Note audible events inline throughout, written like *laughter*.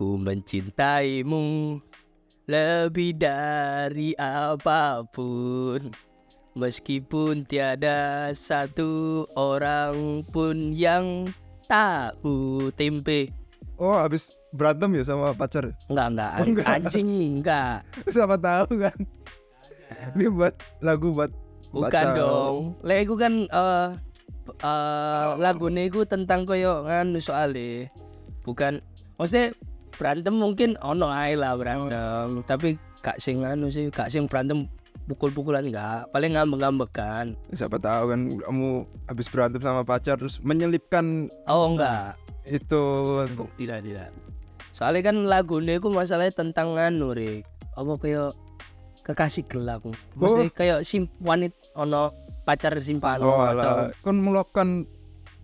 Ku mencintaimu lebih dari apa pun. Meskipun tiada satu orang pun yang tahu tempe Oh habis berantem ya sama pacar? Enggak, enggak, Oh, enggak. anjing enggak. *laughs* Siapa tahu kan. Ini buat lagu buat Bukan Baca. dong. Lagu kan eh eh lagunya itu tentang koyo nganu soalnya. Bukan Maksudnya berantem mungkin ono ae lah berantem. Tapi gak sing anu sih, gak sing berantem pukul-pukulan enggak. Paling ngambek-ngambek kan Siapa tahu kan kamu habis berantem sama pacar Terus menyelipkan Oh enggak. itu. Tidak, tidak. Soalnya kan lagunya itu masalahnya tentang anu, Rik. Apa kayak kekasih gelap. Mesti kayak sim wanit ono pacar simpan. Oh atau Kan melakukan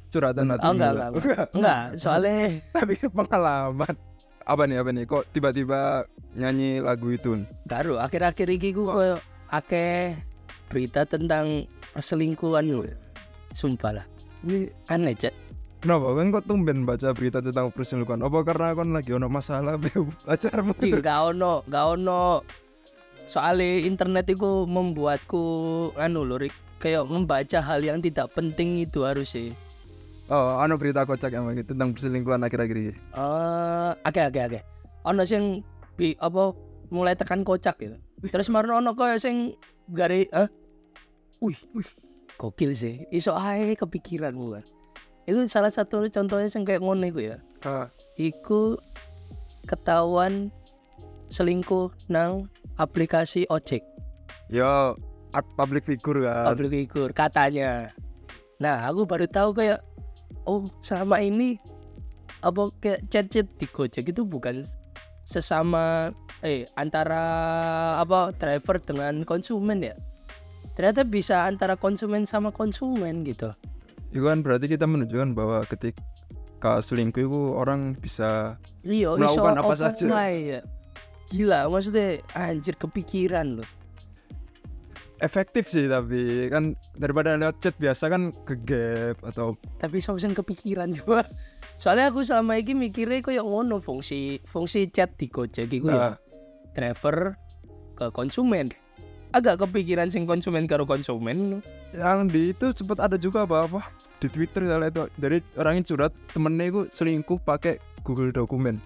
curhatan hati Oh, enggak, lah. enggak, enggak, *laughs* soalnya Tapi pengalaman Apa nih apa nih Kok tiba-tiba nyanyi lagu itu karo akhir-akhir ini gue kayak akeh berita tentang perselingkuhan lu. Sumpah lah. Ini Aneh, Cek. Kenapa kan kok tumben baca berita tentang perselingkuhan? Apa karena kon lagi ono masalah *laughs* be pacarmu? Cing, gak ono, gak ono. Soalnya internet itu membuatku anu lho, Rik. Kayak membaca hal yang tidak penting itu harusnya. Oh, ono berita kocak yang gitu tentang perselingkuhan akhir-akhir ini. Eh, oke oke oke. Ono sing bi apa mulai tekan kocak gitu. Terus marno ono koyo sing gari eh Wih, wih. Gokil sih. Iso ae kepikiranmu kan. Itu salah satu contohnya sing kayak ngono iku ya. Ah, Iku ketahuan selingkuh nang aplikasi ojek yo public figure kan. public figure katanya. Nah, aku baru tahu kayak oh, selama ini apa kayak chat-chat di Gojek itu bukan sesama eh antara apa driver dengan konsumen ya. Ternyata bisa antara konsumen sama konsumen gitu. Itu kan berarti kita menunjukkan bahwa ketika selingkuh itu orang bisa Iya, Melakukan apa saja. ya. Gila, maksudnya anjir kepikiran loh. Efektif sih tapi kan daripada lewat chat biasa kan ke gap atau Tapi sama sing kepikiran juga. *laughs* Soalnya aku selama ini mikirnya kayak ngono fungsi fungsi chat di Gojek iku ya. Ah, driver ke konsumen. Agak kepikiran sing konsumen karo konsumen. Yang di itu sempat ada juga apa apa? Di Twitter misalnya itu. Dari orangnya curhat temennya itu selingkuh pakai Google dokumen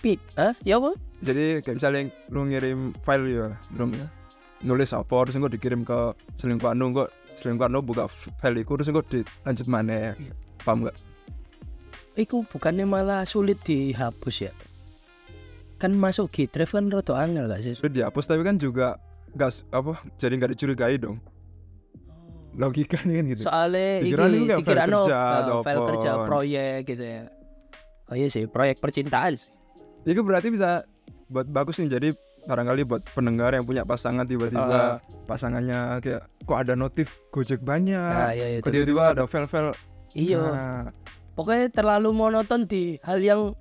pit ah ya apa? Jadi kayak misalnya lu ngirim file ya belum nulis apa terus engko dikirim ke selingkuhan lu kok selingkuhan lu buka file itu terus engko dilanjut mana paham nggak? Iku bukannya malah sulit dihapus ya? Kan masuk Gdrive kan rada angel gak sih? Sudah dihapus tapi kan juga nggak s- apa jadi nggak dicurigai dong. Logikanya kan gitu. Soalnya Dikira ini kayak file no kerja atau file kerja proyek gitu ya. Oh iya sih proyek percintaan sih. Itu berarti bisa buat bagus nih jadi barangkali buat pendengar yang punya pasangan tiba-tiba Ah. pasangannya kayak kok ada notif gojek banyak nah iya kok itu tiba-tiba ada file-file iya. Nah, pokoknya terlalu monoton di hal yang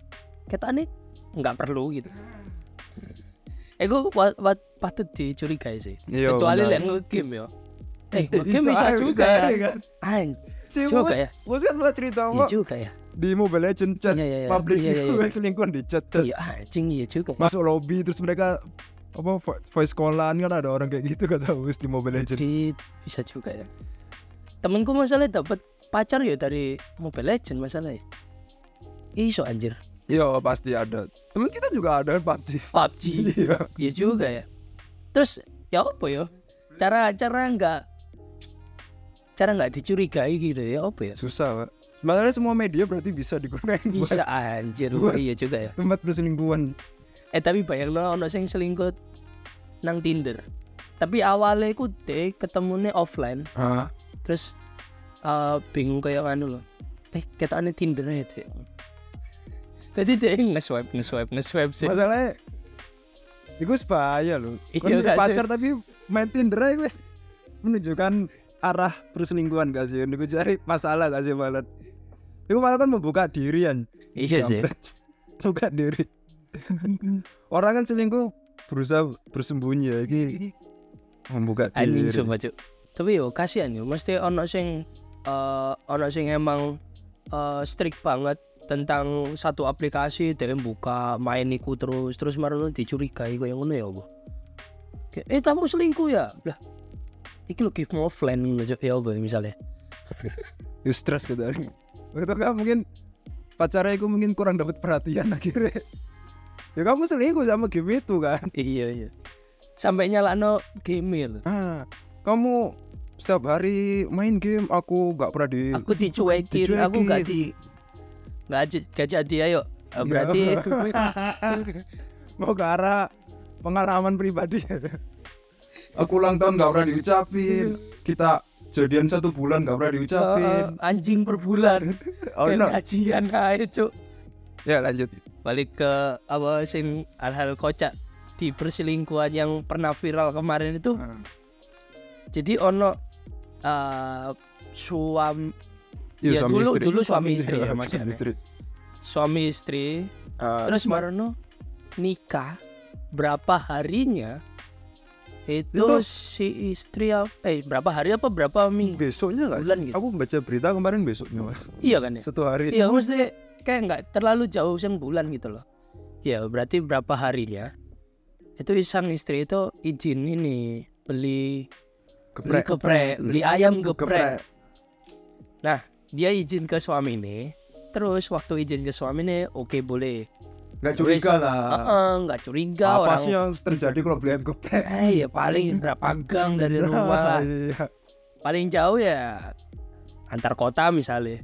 kita nih nggak perlu gitu. Ego wa, wa- patut dicurigai sih. Iya kecuali liat ngegame ya eh *laughs* Eh, ngegame bisa aja, juga. ya kan. Juga ya? Mus kan pernah cerita iya kok juga ya di Mobile Legends chat. Iya, iya, iya. public itu iya. *laughs* kan selingkuhan di chat chat. iya anjing iya juga. Ya. masuk lobby terus mereka apa vo- voice callan kan ada orang kayak gitu kata Mus di Mobile Legends. Jadi bisa juga ya. Temenku masalah dapat pacar ya dari Mobile Legend masalah ya iso anjir. Iya pasti ada. Temen kita juga ada kan PUBG PUBG *laughs* iya. Iya juga ya. Terus ya apa ya? Cara cara nggak cara nggak dicurigai gitu ya apa ya? Susah pak sebenarnya semua media berarti bisa digunakan buat bisa anjir. Buat- iya juga ya. tempat perselingkuhan eh tapi bayang lo ono sing selingkuh nang Tinder. Tapi awalnya ku deh ketemunya offline. Ah terus eh, bingung kayak anu loh eh aneh Tinder ya deh tadi deh nge-swipe nge-swipe nge-swipe sih. Masalahnya itu bahaya loh Iya, sih? pacar tapi main Tinder aja wes menunjukkan arah perselingkuhan gak sih. Itu cari masalah gak sih malah itu malah kan membuka diri kan iya sih. *laughs* Buka diri. *laughs* Orang kan selingkuh berusaha bersembunyi ya. Ini membuka anjing diri sumpah cuk. Tapi yo kasihan yo. Mesti ono sing eh ono sing emang eh, strict banget tentang satu aplikasi dia buka main iku terus terus marono dicurigai kok yang ngono ya apa? Eh kamu selingkuh ya? Lah iki lo give more offline ngono ya apa misalnya? *laughs* You stress gitu Itu kan mungkin pacarnya itu mungkin kurang dapat perhatian *laughs* akhirnya. Ya kamu selingkuh sama game itu kan? Iya iya. Sampai nyalano gamer ah, Kamu setiap hari main game aku gak pernah di aku dicuekin, aku nggak di nggak j- nggak jadi ayo Eh, berarti *laughs* mau ke arah pengalaman pribadi. *laughs* Aku ulang tahun gak pernah diucapin. Kita jadian satu bulan gak pernah diucapin. Eh, anjing per bulan. *laughs* Oh kayak no. gajian aja cuk. Ya lanjut. Balik ke apa sing hal-hal kocak di perselingkuhan yang pernah viral kemarin itu. Ah. jadi ono eh suam Iya, Ya, dulu- dulu suami istri ya, Iya, Mas, *laughs* suami ya. istri. Suami istri. Ah, terus marono nikah berapa harinya itu Itu- si istri ap- eh berapa hari apa berapa minggu? Besoknya nggak Bulan sih? gitu. aku baca berita kemarin besoknya mas. Iya kan ya? Satu hari. Iya mesti kayak nggak terlalu jauh sang bulan gitu loh. Ya berarti berapa harinya? Itu sang istri itu izin ini beli beli geprek beli ayam geprek. dia izin ke suami ini terus waktu izin ke suami ini oke boleh nggak curiga lah. Heeh, nggak curiga apa orang sih yang terjadi kalau beli ayam geprek eh ya paling berapa gang dari *laughs* rumah lah. Iya. paling jauh ya antar kota misalnya.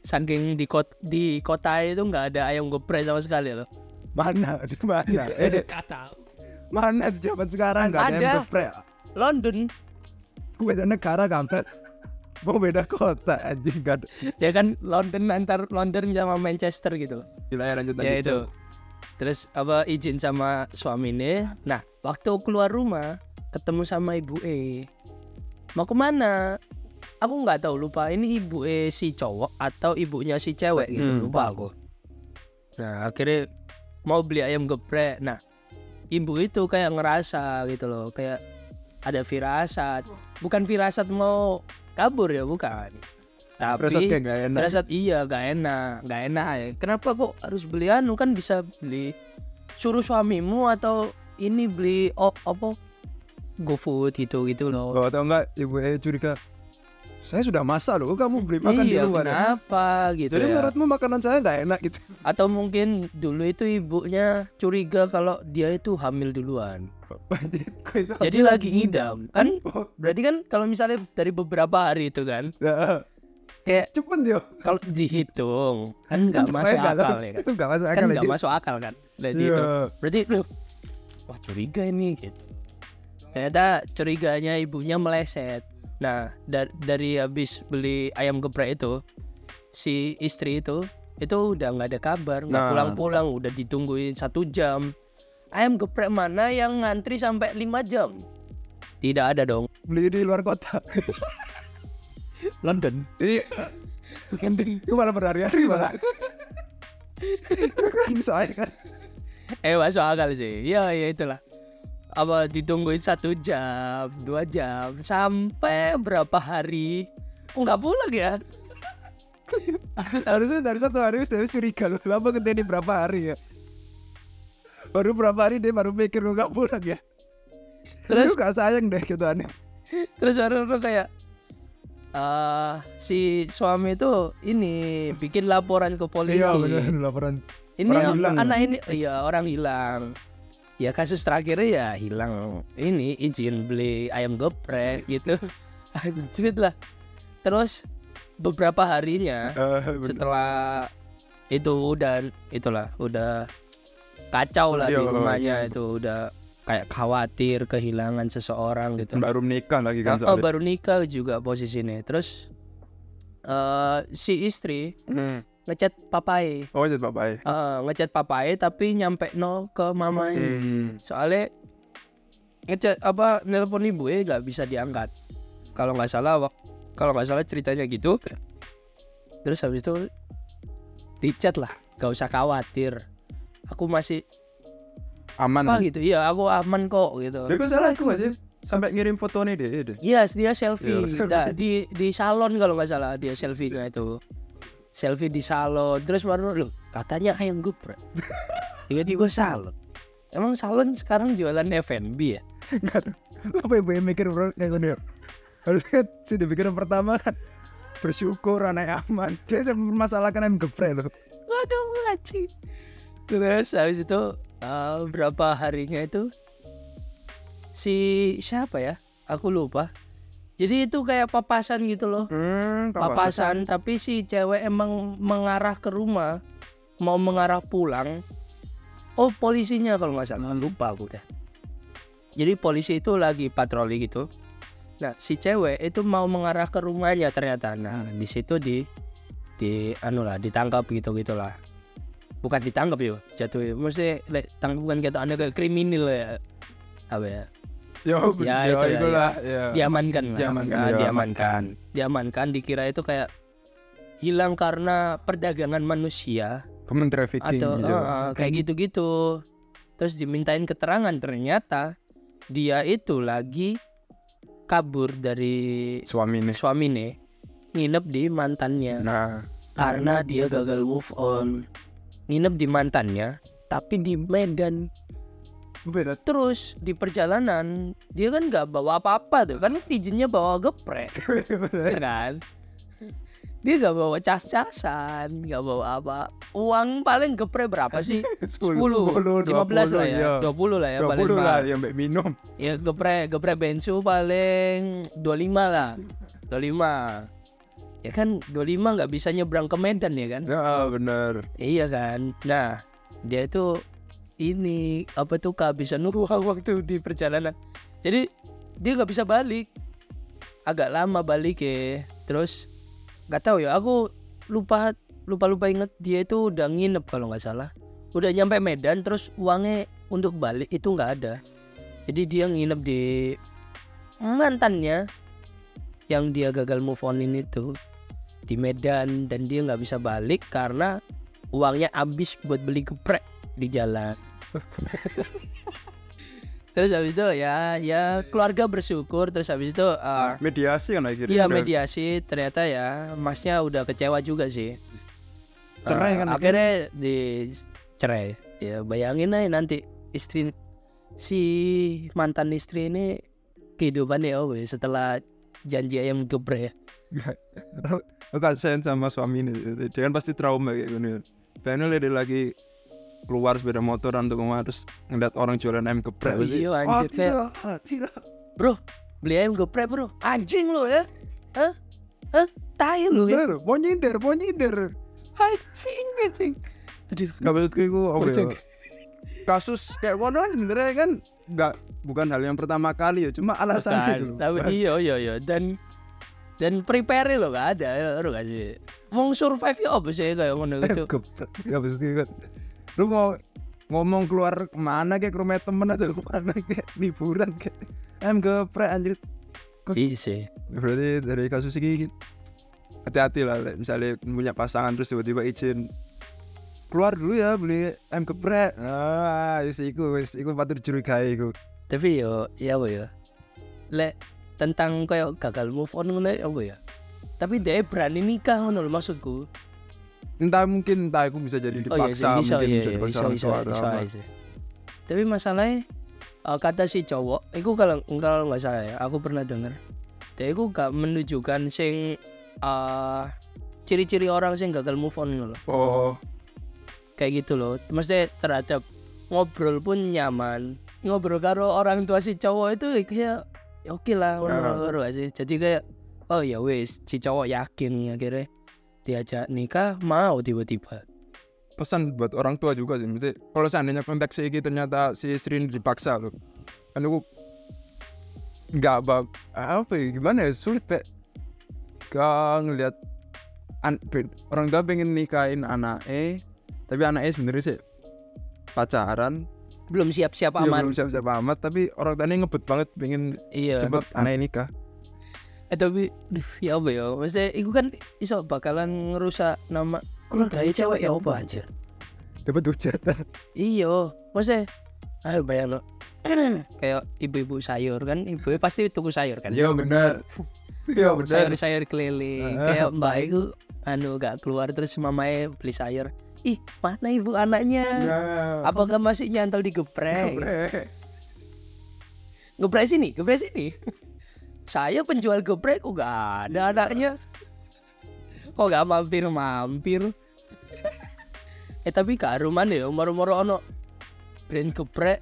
Saking di kota di kota itu nggak ada ayam geprek sama sekali loh. Mana? *laughs* Di mana? *laughs* Eh kata. mana di zaman sekarang nggak ada ayam Ada. geprek? London. Gue beda negara kampret mau beda kota anjing gak ada. Ya kan London antar London sama Manchester gitu loh. Gila ya lanjut ya itu. Terus apa izin sama suami ini nah waktu keluar rumah ketemu sama ibu E. Mau ke mana? Aku nggak tahu lupa. Ini ibu E si cowok atau ibunya si cewek gitu Hmm. lupa aku. Nah akhirnya mau beli ayam geprek. Nah ibu itu kayak ngerasa gitu loh kayak ada firasat. Bukan firasat mau kabur ya bukan. Tapi Rasa kayak gak enak. Firasat iya gak enak Gak enak ya. Kenapa kok harus beli anu kan bisa beli Suruh suamimu atau ini beli oh, apa GoFood gitu gitu loh. Oh, atau enggak ibu eh curiga saya sudah masak loh kamu beli *laughs* makan di iya luar ya? kenapa gitu jadi ya? menurutmu makanan saya nggak enak gitu? *laughs* Atau mungkin dulu itu ibunya curiga kalau dia itu hamil duluan. Jadi lagi ngidam Kan? Oh, berarti kan kalau misalnya dari beberapa hari itu kan ya, Kayak cepet dia. kalau dihitung Kan nggak masuk akal ya kan? Itu nggak masuk Kan akal nggak lagi. masuk akal kan? Dari Iya. itu. Berarti loh wah curiga ini gitu. Ternyata curiganya ibunya meleset nah da- dari habis beli ayam geprek itu si istri itu itu udah nggak ada kabar nggak Nah. pulang-pulang udah ditungguin satu jam. Ayam geprek mana yang ngantri sampai lima jam? Tidak ada dong. Beli di luar kota. *laughs* London. Iya, London. Itu malah berhari-hari malah. *laughs* soalnya kan. eh masuk akal sih. Ya ya itulah apa ditungguin satu jam dua jam sampai berapa hari kok nggak pulang ya *laughs* Harusnya dari satu hari sudah curiga loh. Lama ngenteni berapa hari ya? Baru berapa hari dia baru mikir lu nggak pulang ya. Terus- nggak sayang deh gitu aneh. terus baru kayak eh si suami itu ini bikin laporan ke polisi Iya benar laporan. ini Orang hilang, anak ini iya orang hilang ya kasus terakhirnya ya hilang ini izin beli ayam geprek gitu *laughs* anjrit lah terus beberapa harinya bener. setelah itu udah itulah udah kacau lah di Iya, rumahnya iya. itu udah kayak khawatir kehilangan seseorang gitu baru menikah lagi kan oh, soalnya. baru nikah juga posisinya terus eh si istri Hmm. Ngechat papai Oh bapak ya. Eh, ngechat papai tapi nyampe no ke mamanya Hmm. soalnya ngechat apa nelpon ibu eh nggak bisa diangkat kalau nggak salah kalau nggak salah ceritanya gitu terus habis itu dicat lah gak usah khawatir aku masih Aman. apa gitu iya aku aman kok gitu Dia salah aku aja sampai ngirim fotonya dia deh. Iya, dia selfie. Iya, selfie. Nah, di di salon kalau nggak salah dia selfie-nya itu. Selfie di salon. Terus baru lu katanya ayam geprek. *laughs* Tiba-tiba salon. Emang salon sekarang jualan F&B ya? Kan, apa ibu yang mikir bro? Kayak gini ya? harusnya sih dipikirin pertama kan. Bersyukur anak aman. Dia saya mempermasalahkan ayam geprek loh waduh anjing terus habis itu eh, berapa harinya itu si siapa ya? Aku lupa jadi itu kayak papasan gitu loh. Hmm, papasan. Tapi si cewek emang mengarah ke rumah mau mengarah pulang. Oh polisinya kalau nggak salah. Lupa aku deh. Jadi polisi itu lagi patroli gitu. Nah si cewek itu mau mengarah ke rumahnya ternyata. Nah di situ di di anu lah ditangkap gitu gitulah bukan ditangkap jatuh ya mesti lek tangkap bukan kata anda kayak kriminal ya apa ya ya, Ya, ya, itu lah, itulah, ya. diamankan lah. Diamankan, Ah, diamankan. diamankan. Dikira itu kayak hilang karena perdagangan manusia. Human trafficking atau gitu. ah, kayak gitu-gitu. Terus dimintain keterangan ternyata dia itu lagi kabur dari suami nih suaminya nginep di mantannya. Nah. Karena dia gagal move on. Nginep di mantannya tapi di Medan beda. Terus di perjalanan dia kan nggak bawa apa-apa tuh. Kan izinnya bawa geprek. *laughs* Ya kan? Dia nggak bawa cas-casan nggak bawa apa. Uang paling geprek berapa sih? *laughs* 10 15 lah ya. 20 lah ya paling 20 lah mahal. yang minum. Ya geprek geprek bensu paling 25 lah. 25 ya kan 25 nggak bisa nyebrang ke Medan ya kan? Ya bener. Iya kan. Nah, dia itu ini apa tuh kehabisan uang waktu di perjalanan. Jadi dia nggak bisa balik. Agak lama balik ya. Terus nggak tahu ya. Aku lupa lupa lupa inget dia itu udah nginep kalau nggak salah. Udah nyampe Medan terus uangnya untuk balik itu nggak ada. Jadi dia nginep di mantannya yang dia gagal move onin itu di Medan dan dia nggak bisa balik karena uangnya habis buat beli geprek di jalan. *laughs* terus habis itu ya ya keluarga bersyukur terus habis itu uh, mediasi kan akhirnya iya mediasi ternyata ya masnya udah kecewa juga sih. Cerai Uh, kan akhirnya di cerai. Ya bayangin aja nanti istri si mantan istri ini kehidupannya oh setelah janji ayam geprek. *laughs* Aku kasihan sama suami ini dia kan pasti trauma kayak gini Pengen dia lagi keluar sepeda motor untuk rumah terus ngeliat orang jualan ayam geprek Oh, iya, "Ah, anjir, kayak- tidak, tidak." Bro, beli ayam geprek bro. Anjing lo ya. Hah? Hah? Tai lu ya. Mau nyindir mau nyindir Anjing, anjing. Aduh. Gak maksudku itu apa ya Bocek. kasus kayak mana sebenarnya kan nggak bukan hal yang pertama kali ya cuma alasan Pesan. gitu Tapi iya iya iya dan dan prepare lo gak ada, lo gak sih. Mau survive ya apa sih kayak ngono gitu. gak maksudku kan lu mau ngomong keluar ke mana kayak ke rumah temen atau ke mana kayak liburan kayak ayam geprek anjir Iya sih. berarti dari kasus ini hati-hati lah misalnya punya pasangan terus tiba-tiba izin keluar dulu ya beli ayam geprek ah is iku wis iku patut dicurigai iku Tapi yo ya apa ya. Lek tentang kayak gagal move on ngono ya apa ya. Tapi dia berani nikah ngono maksudku. Entah mungkin entah aku bisa jadi Oh iya, dipaksa bisa, mungkin iya, bisa iya, dipaksa orang tua atau bisa apa. aja. Tapi masalahnya eh, kata si cowok, itu kalau kalau nggak salah ya, aku pernah dengar. Dia itu gak menunjukkan sing eh, ciri-ciri orang sing gagal move on gitu loh. oh Kayak gitu loh. Maksudnya terhadap ngobrol pun nyaman. Ngobrol karo orang tua si cowok itu kayak ya oke lah ngono ngono aja. Jadi kayak oh ya wis si cowok yakin akhirnya diajak nikah mau tiba-tiba. pesan buat orang tua juga sih Maksudnya, kalau seandainya konteks ini ternyata si istri ini dipaksa loh kan aku nggak bab apa ya gimana ya sulit pak gak ngeliat an, orang tua pengen nikahin anak eh tapi anaknya sebenarnya sih pacaran Belum siap-siap ya, aman. belum siap-siap amat tapi orang tuanya ngebut banget pengen Iya. cepet anaknya nikah Eh tapi duh, ya apa ya? Maksudnya itu kan iso bakalan ngerusak nama keluarga cewek ya apa anjir. dapat hujatan Iya, maksudnya ayo bayang lo. *clears throat* kayak ibu-ibu sayur kan, ibu pasti tuku sayur kan. iya benar *laughs* iya benar Sayur-sayur keliling. Ah, kayak mbak itu anu gak keluar terus mamanya beli sayur ih mana ibu anaknya Nah, apakah masih nyantol di geprek geprek. geprek sini geprek sini saya penjual geprek kok gak ada anaknya? Kok gak mampir mampir *laughs* eh tapi karuman ya moro-moro ono brand geprek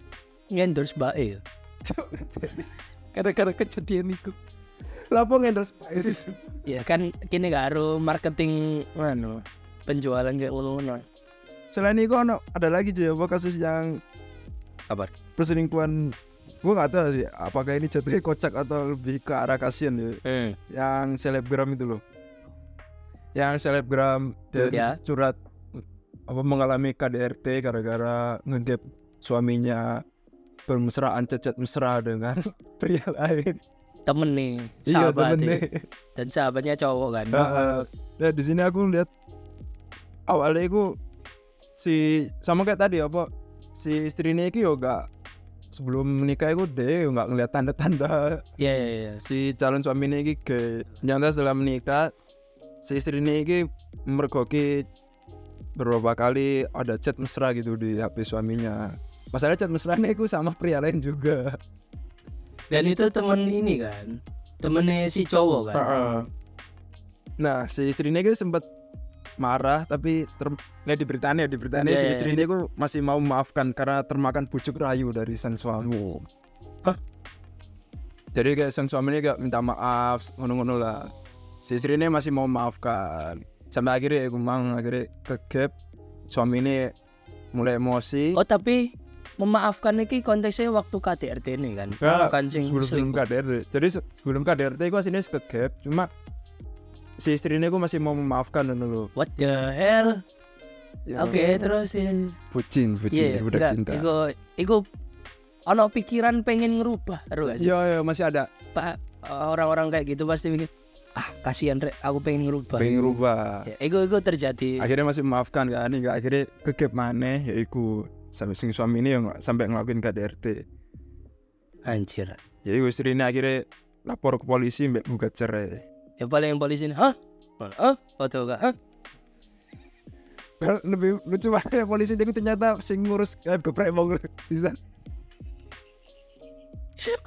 ngendorse bae ya. *laughs* Gara-gara kejadian itu. Lapo ngendorse Spices. ya kan kini gak harus marketing anu penjualan kayak ngono Selain itu ono ada lagi sih apa kasus yang apa? perselingkuhan gue nggak tahu sih apakah ini jatuhnya kocak atau lebih ke arah kasihan ya hmm. yang selebgram itu loh yang selebgram dia Ya. curhat apa mengalami KDRT gara-gara ngegap suaminya bermesraan cacat mesra dengan *laughs* pria lain temen nih iya sahabat temen ya. deh dan sahabatnya cowok kan Heeh. Nah, di sini aku lihat awalnya aku si sama kayak tadi apa si istrinya itu yo gak sebelum menikah itu deh nggak ngeliat tanda-tanda. Iya iya iya. si calon suaminya ini ke nyata setelah menikah si istrinya ini mergoki beberapa kali ada chat mesra gitu di HP suaminya. Masalah chat mesranya itu sama pria lain juga. Dan itu temen ini kan, temennya si cowok kan. Nah, si istrinya itu sempat marah tapi ter nah, di Britania di Britania Iya, si iya. istrinya itu masih mau memaafkan karena termakan bujuk rayu dari sang suami. Hah? Jadi kayak sang suaminya gak minta maaf ngono-ngono lah. Si istrinya masih mau memaafkan. Sampai akhirnya aku mang akhirnya kegap suami ini mulai emosi. Oh tapi memaafkan ini konteksnya waktu KDRT ini kan, Ya, kan sing sebelum sebelum. KDRT. Jadi se- sebelum KDRT gue aslinya kegap, cuma si istrinya gue masih mau memaafkan dulu. What the hell? Ya, Oke terusin. Bucin, bucin, Iya, budak enggak, cinta. Iku, iku ono pikiran pengen ngerubah, terus gak sih? Iya, iya, masih ada. Pak orang-orang kayak gitu pasti mikir, ah kasihan rek, aku pengen ngerubah. Pengen rubah. Ya, iku iku terjadi. Akhirnya masih memaafkan kan, enggak akhirnya kegap maneh ya iku sampai sing suami ini yang sampai ngelakuin KDRT. Anjir. Jadi istrinya akhirnya lapor ke polisi mbak gugat cerai. Ya paling yang polisi ini, hah? Hah? Foto gak? Hah? Lebih lucu banget polisi dia ternyata sing ngurus kayak geprek mau bisa.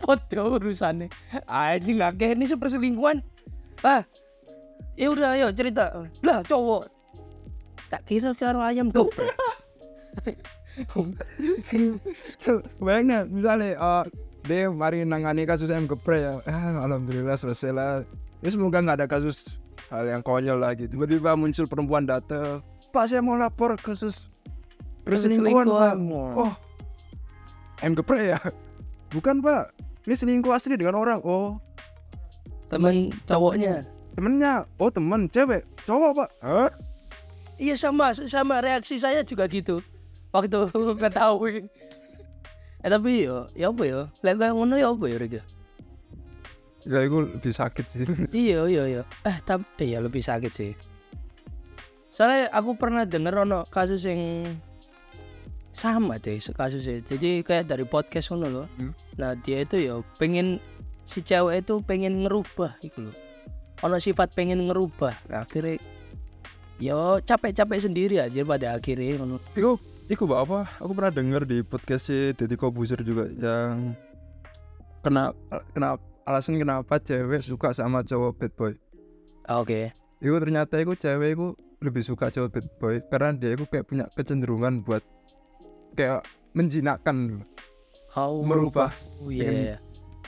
Foto urusannya. Anjing nggak kayak ini seperselingkuhan. Ah, ya udah ayo cerita. Lah cowok. Tak kira karo ayam geprek. *laughs* Bayangnya misalnya eh, dia mari nangani kasus ayam geprek ya. Ah, alhamdulillah selesai lah. Ya semoga nggak ada kasus hal yang konyol lagi. Tiba-tiba muncul perempuan datang. Pak saya mau lapor kasus perselingkuhan. Pak." Oh, ayam geprek ya? Bukan pak. Ini selingkuh asli dengan orang. Oh, Temen cowoknya. temennya. Oh temen cewek. Cowok pak. Hah? Iya sama sama reaksi saya juga gitu. Waktu *laughs* ketahui. Eh tapi yo, ya apa yo? Lek ngono ya apa ya Rika? Ya itu lebih sakit sih. *laughs* Iya iya iya. Eh tapi eh, ya lebih sakit sih. Soalnya aku pernah denger ono kasus yang sama deh kasusnya. Jadi kayak dari podcast ngono loh. Hmm. Nah dia itu ya pengen si cewek itu pengen ngerubah gitu loh. Ono sifat pengen ngerubah. Nah, akhirnya yo capek-capek sendiri aja pada akhirnya ngono. Iku, iku mbak apa? Aku pernah denger di podcast si Deddy Kobuzer juga yang kena kena alasan kenapa cewek suka sama cowok bad boy. Ah, Oke. Iku ternyata iku cewek iku lebih suka cowok bad boy karena dia iku kayak punya kecenderungan buat kayak menjinakkan Oh, merubah Oh iya. iya.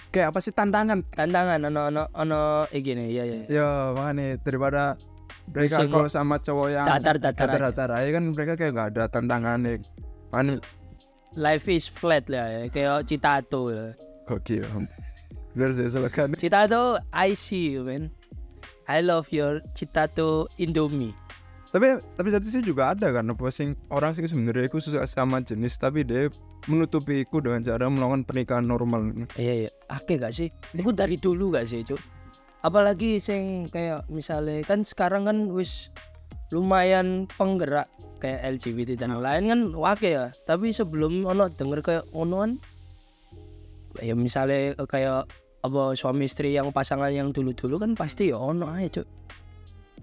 kayak apa sih tantangan Tantangan ono ono ono eh gini ya ya. ya makanya daripada mereka kalau sama cowok yang Datar-datar aja. datar aja kan mereka kayak nggak ada tantangannya kan Life is flat lah ya. Kayak Citato lah. gokil biar saya silakan Citato, I see you, man. I love your Citato Indomie. tapi tapi satu sih juga ada kan apa sing orang sing sebenarnya aku suka sama jenis tapi dia menutupi itu dengan cara melakukan pernikahan normal Iya, iya. Oke gak sih? Itu dari dulu gak sih, Cuk? Apalagi sing kayak misalnya kan sekarang kan wis lumayan penggerak kayak LGBT dan lain kan wake ya. Tapi sebelum ono denger kayak ono kan ya misalnya kayak apa suami istri yang pasangan yang dulu-dulu kan pasti ya ono aja, Cuk.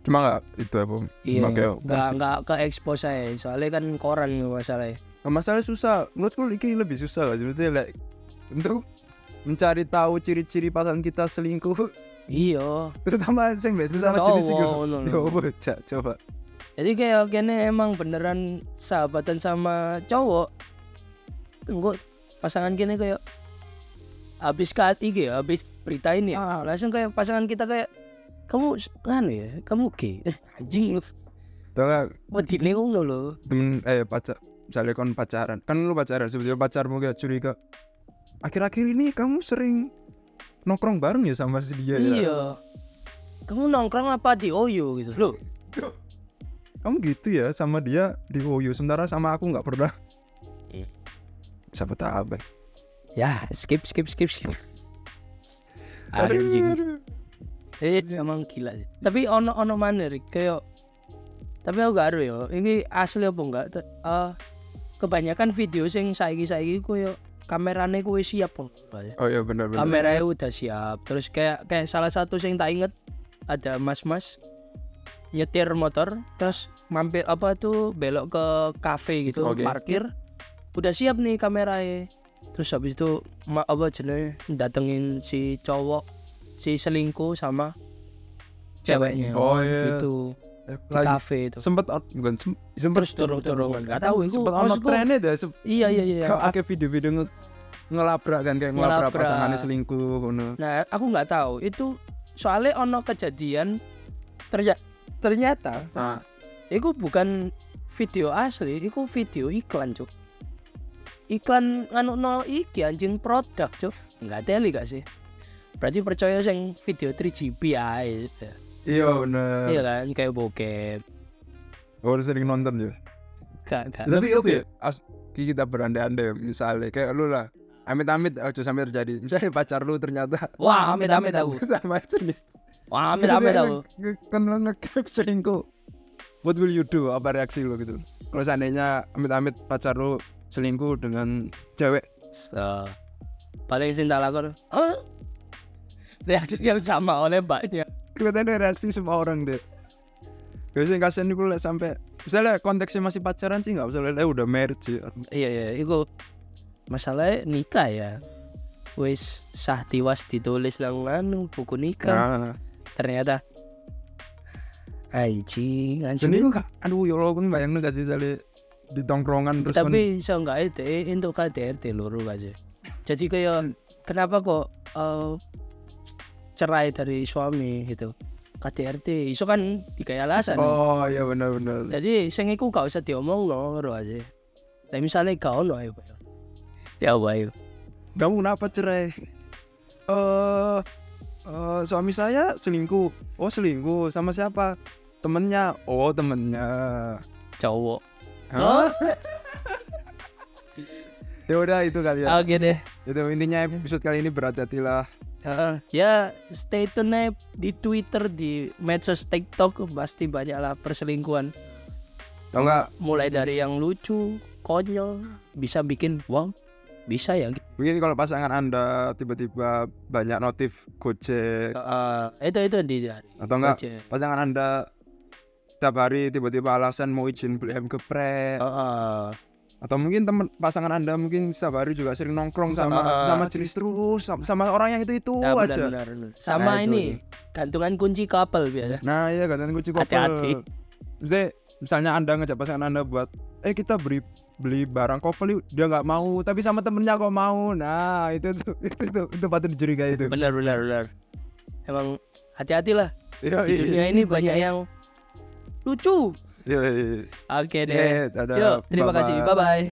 cuma nggak itu apa iya nggak nggak ke expose saya soalnya kan koran masalahnya. Nah, masalah susah. Menurutku ini lebih susah lah maksudnya like, untuk mencari tahu ciri-ciri pasangan kita selingkuh. Iya. Terutama yang biasa sama jenis itu ngono lho. coba coba. Jadi kayak kene emang beneran sahabatan sama cowok enggak pasangan kene kayak habis kat IG ya habis berita ini ya, Ah. langsung kayak pasangan kita kayak kamu kan ya kamu gay? Eh, *laughs* anjing lu. Tau nggak wedine ngono lho temen eh pacar misalnya kon pacaran kan lu pacaran sebetulnya pacarmu kayak curiga akhir-akhir ini kamu sering nongkrong bareng ya sama si dia ya? Iya. Kamu nongkrong apa di Oyo gitu. Loh kamu gitu ya sama dia di Woyo sementara sama aku nggak pernah. Iya. siapa tahu Bang. Ya skip skip skip skip anjing Eh, emang gila sih. Tapi ono ono mana kayak tapi aku gak aru ya. Ini asli apa enggak? Eh, kebanyakan video sing saiki saiki koyo kamerane kuwi siap kok. oh iya benar-benar Kameranya udah siap. Terus kayak kayak salah satu sing tak inget ada mas-mas nyetir motor terus mampir apa tuh belok ke cafe gitu Oke. parkir udah siap nih kameranya terus habis itu ma- apa jenenge datengin si cowok si selingkuh sama ceweknya. Oh, iya. gitu. Eh, di lagi cafe itu. sempet out- bukan sem- sempet terus turun-turun nggak tahu itu sempet ono trennya dah se- iya iya iya. Kau akeh video-video nge ngelabrak kan kayak ngelabrak Ngelabrak. pasangannya selingkuh ngono. Nah, aku nggak tahu. Itu soalnya ono kejadian ternyata ternyata nah itu bukan video asli, itu video iklan cuk. Iklan nganu no iki anjing produk cuk. Nggak teli gak sih? Berarti percaya sing video 3GP ae. iya bener Iya kan kayak bokep. oh udah sering nonton ya Gak gak. tapi oke ya as ki kita berandai-andai misalnya kayak lu lah amit-amit aja sampai terjadi misalnya pacar lu ternyata Wah, amit-amit aku. *laughs* sama jenis Wah, amit-amit aku. kan lu nge selingkuh what will you do apa reaksi lu gitu kalau seandainya amit-amit pacar lu selingkuh dengan cewek So, paling sing tak lakon. Hah? Reaksi yang sama oleh mbaknya. kelihatannya reaksi semua orang deh biasanya kasian nih lah sampai misalnya konteksnya masih pacaran sih nggak eh, udah married sih Iya iya, itu masalahnya nikah ya. Wis sah tiwas ditulis nang anu buku nikah. nah Ternyata anjing, anjing. itu kak aduh ya Allah kan bayang gak sih misalnya di tongkrongan terus Tapi so enggak itu untuk KDRT loro aja. Jadi kayak kenapa kok eh, cerai dari suami gitu. KDRT iso kan tiga alasan. oh iya benar-benar Jadi sing iku gak usah diomong no, loro aja. Tapi misalnya gak ono ayo. Ya apa ayo. kamu kenapa cerai eh eh, suami saya selingkuh oh selingkuh sama siapa temennya oh temennya Cowok. Hah? *laughs* ya udah itu kali ya Oke deh. itu intinya episode kali ini berhati-hatilah Heeh. ya stay tune aja di Twitter di medsos TikTok pasti banyak lah perselingkuhan tau nggak mulai dari yang lucu konyol bisa bikin wow bisa ya mungkin kalau pasangan anda tiba-tiba banyak notif gojek Heeh. itu itu di atau enggak pasangan anda setiap hari tiba-tiba alasan mau izin beli ayam geprek. Heeh. atau mungkin teman pasangan anda mungkin setiap hari juga sering nongkrong sama Sama- sama jenis terus sama, sama orang yang itu itu Nah, benar, aja. benar, benar. sama Nah, itu ini gantungan kunci couple biasa nah iya kan kunci couple Hati-hati. Maksudnya, misalnya anda ngajak pasangan anda buat eh kita beli beli barang couple dia nggak mau tapi sama temennya kok mau. Nah itu tuh itu itu, itu patut dicurigai itu. Benar benar benar. Emang hati-hati lah. Iya di dunia ini banyak yang lucu. Iya iya oke deh. Iya, dadah. yuk terima kasih. Bye-bye. bye bye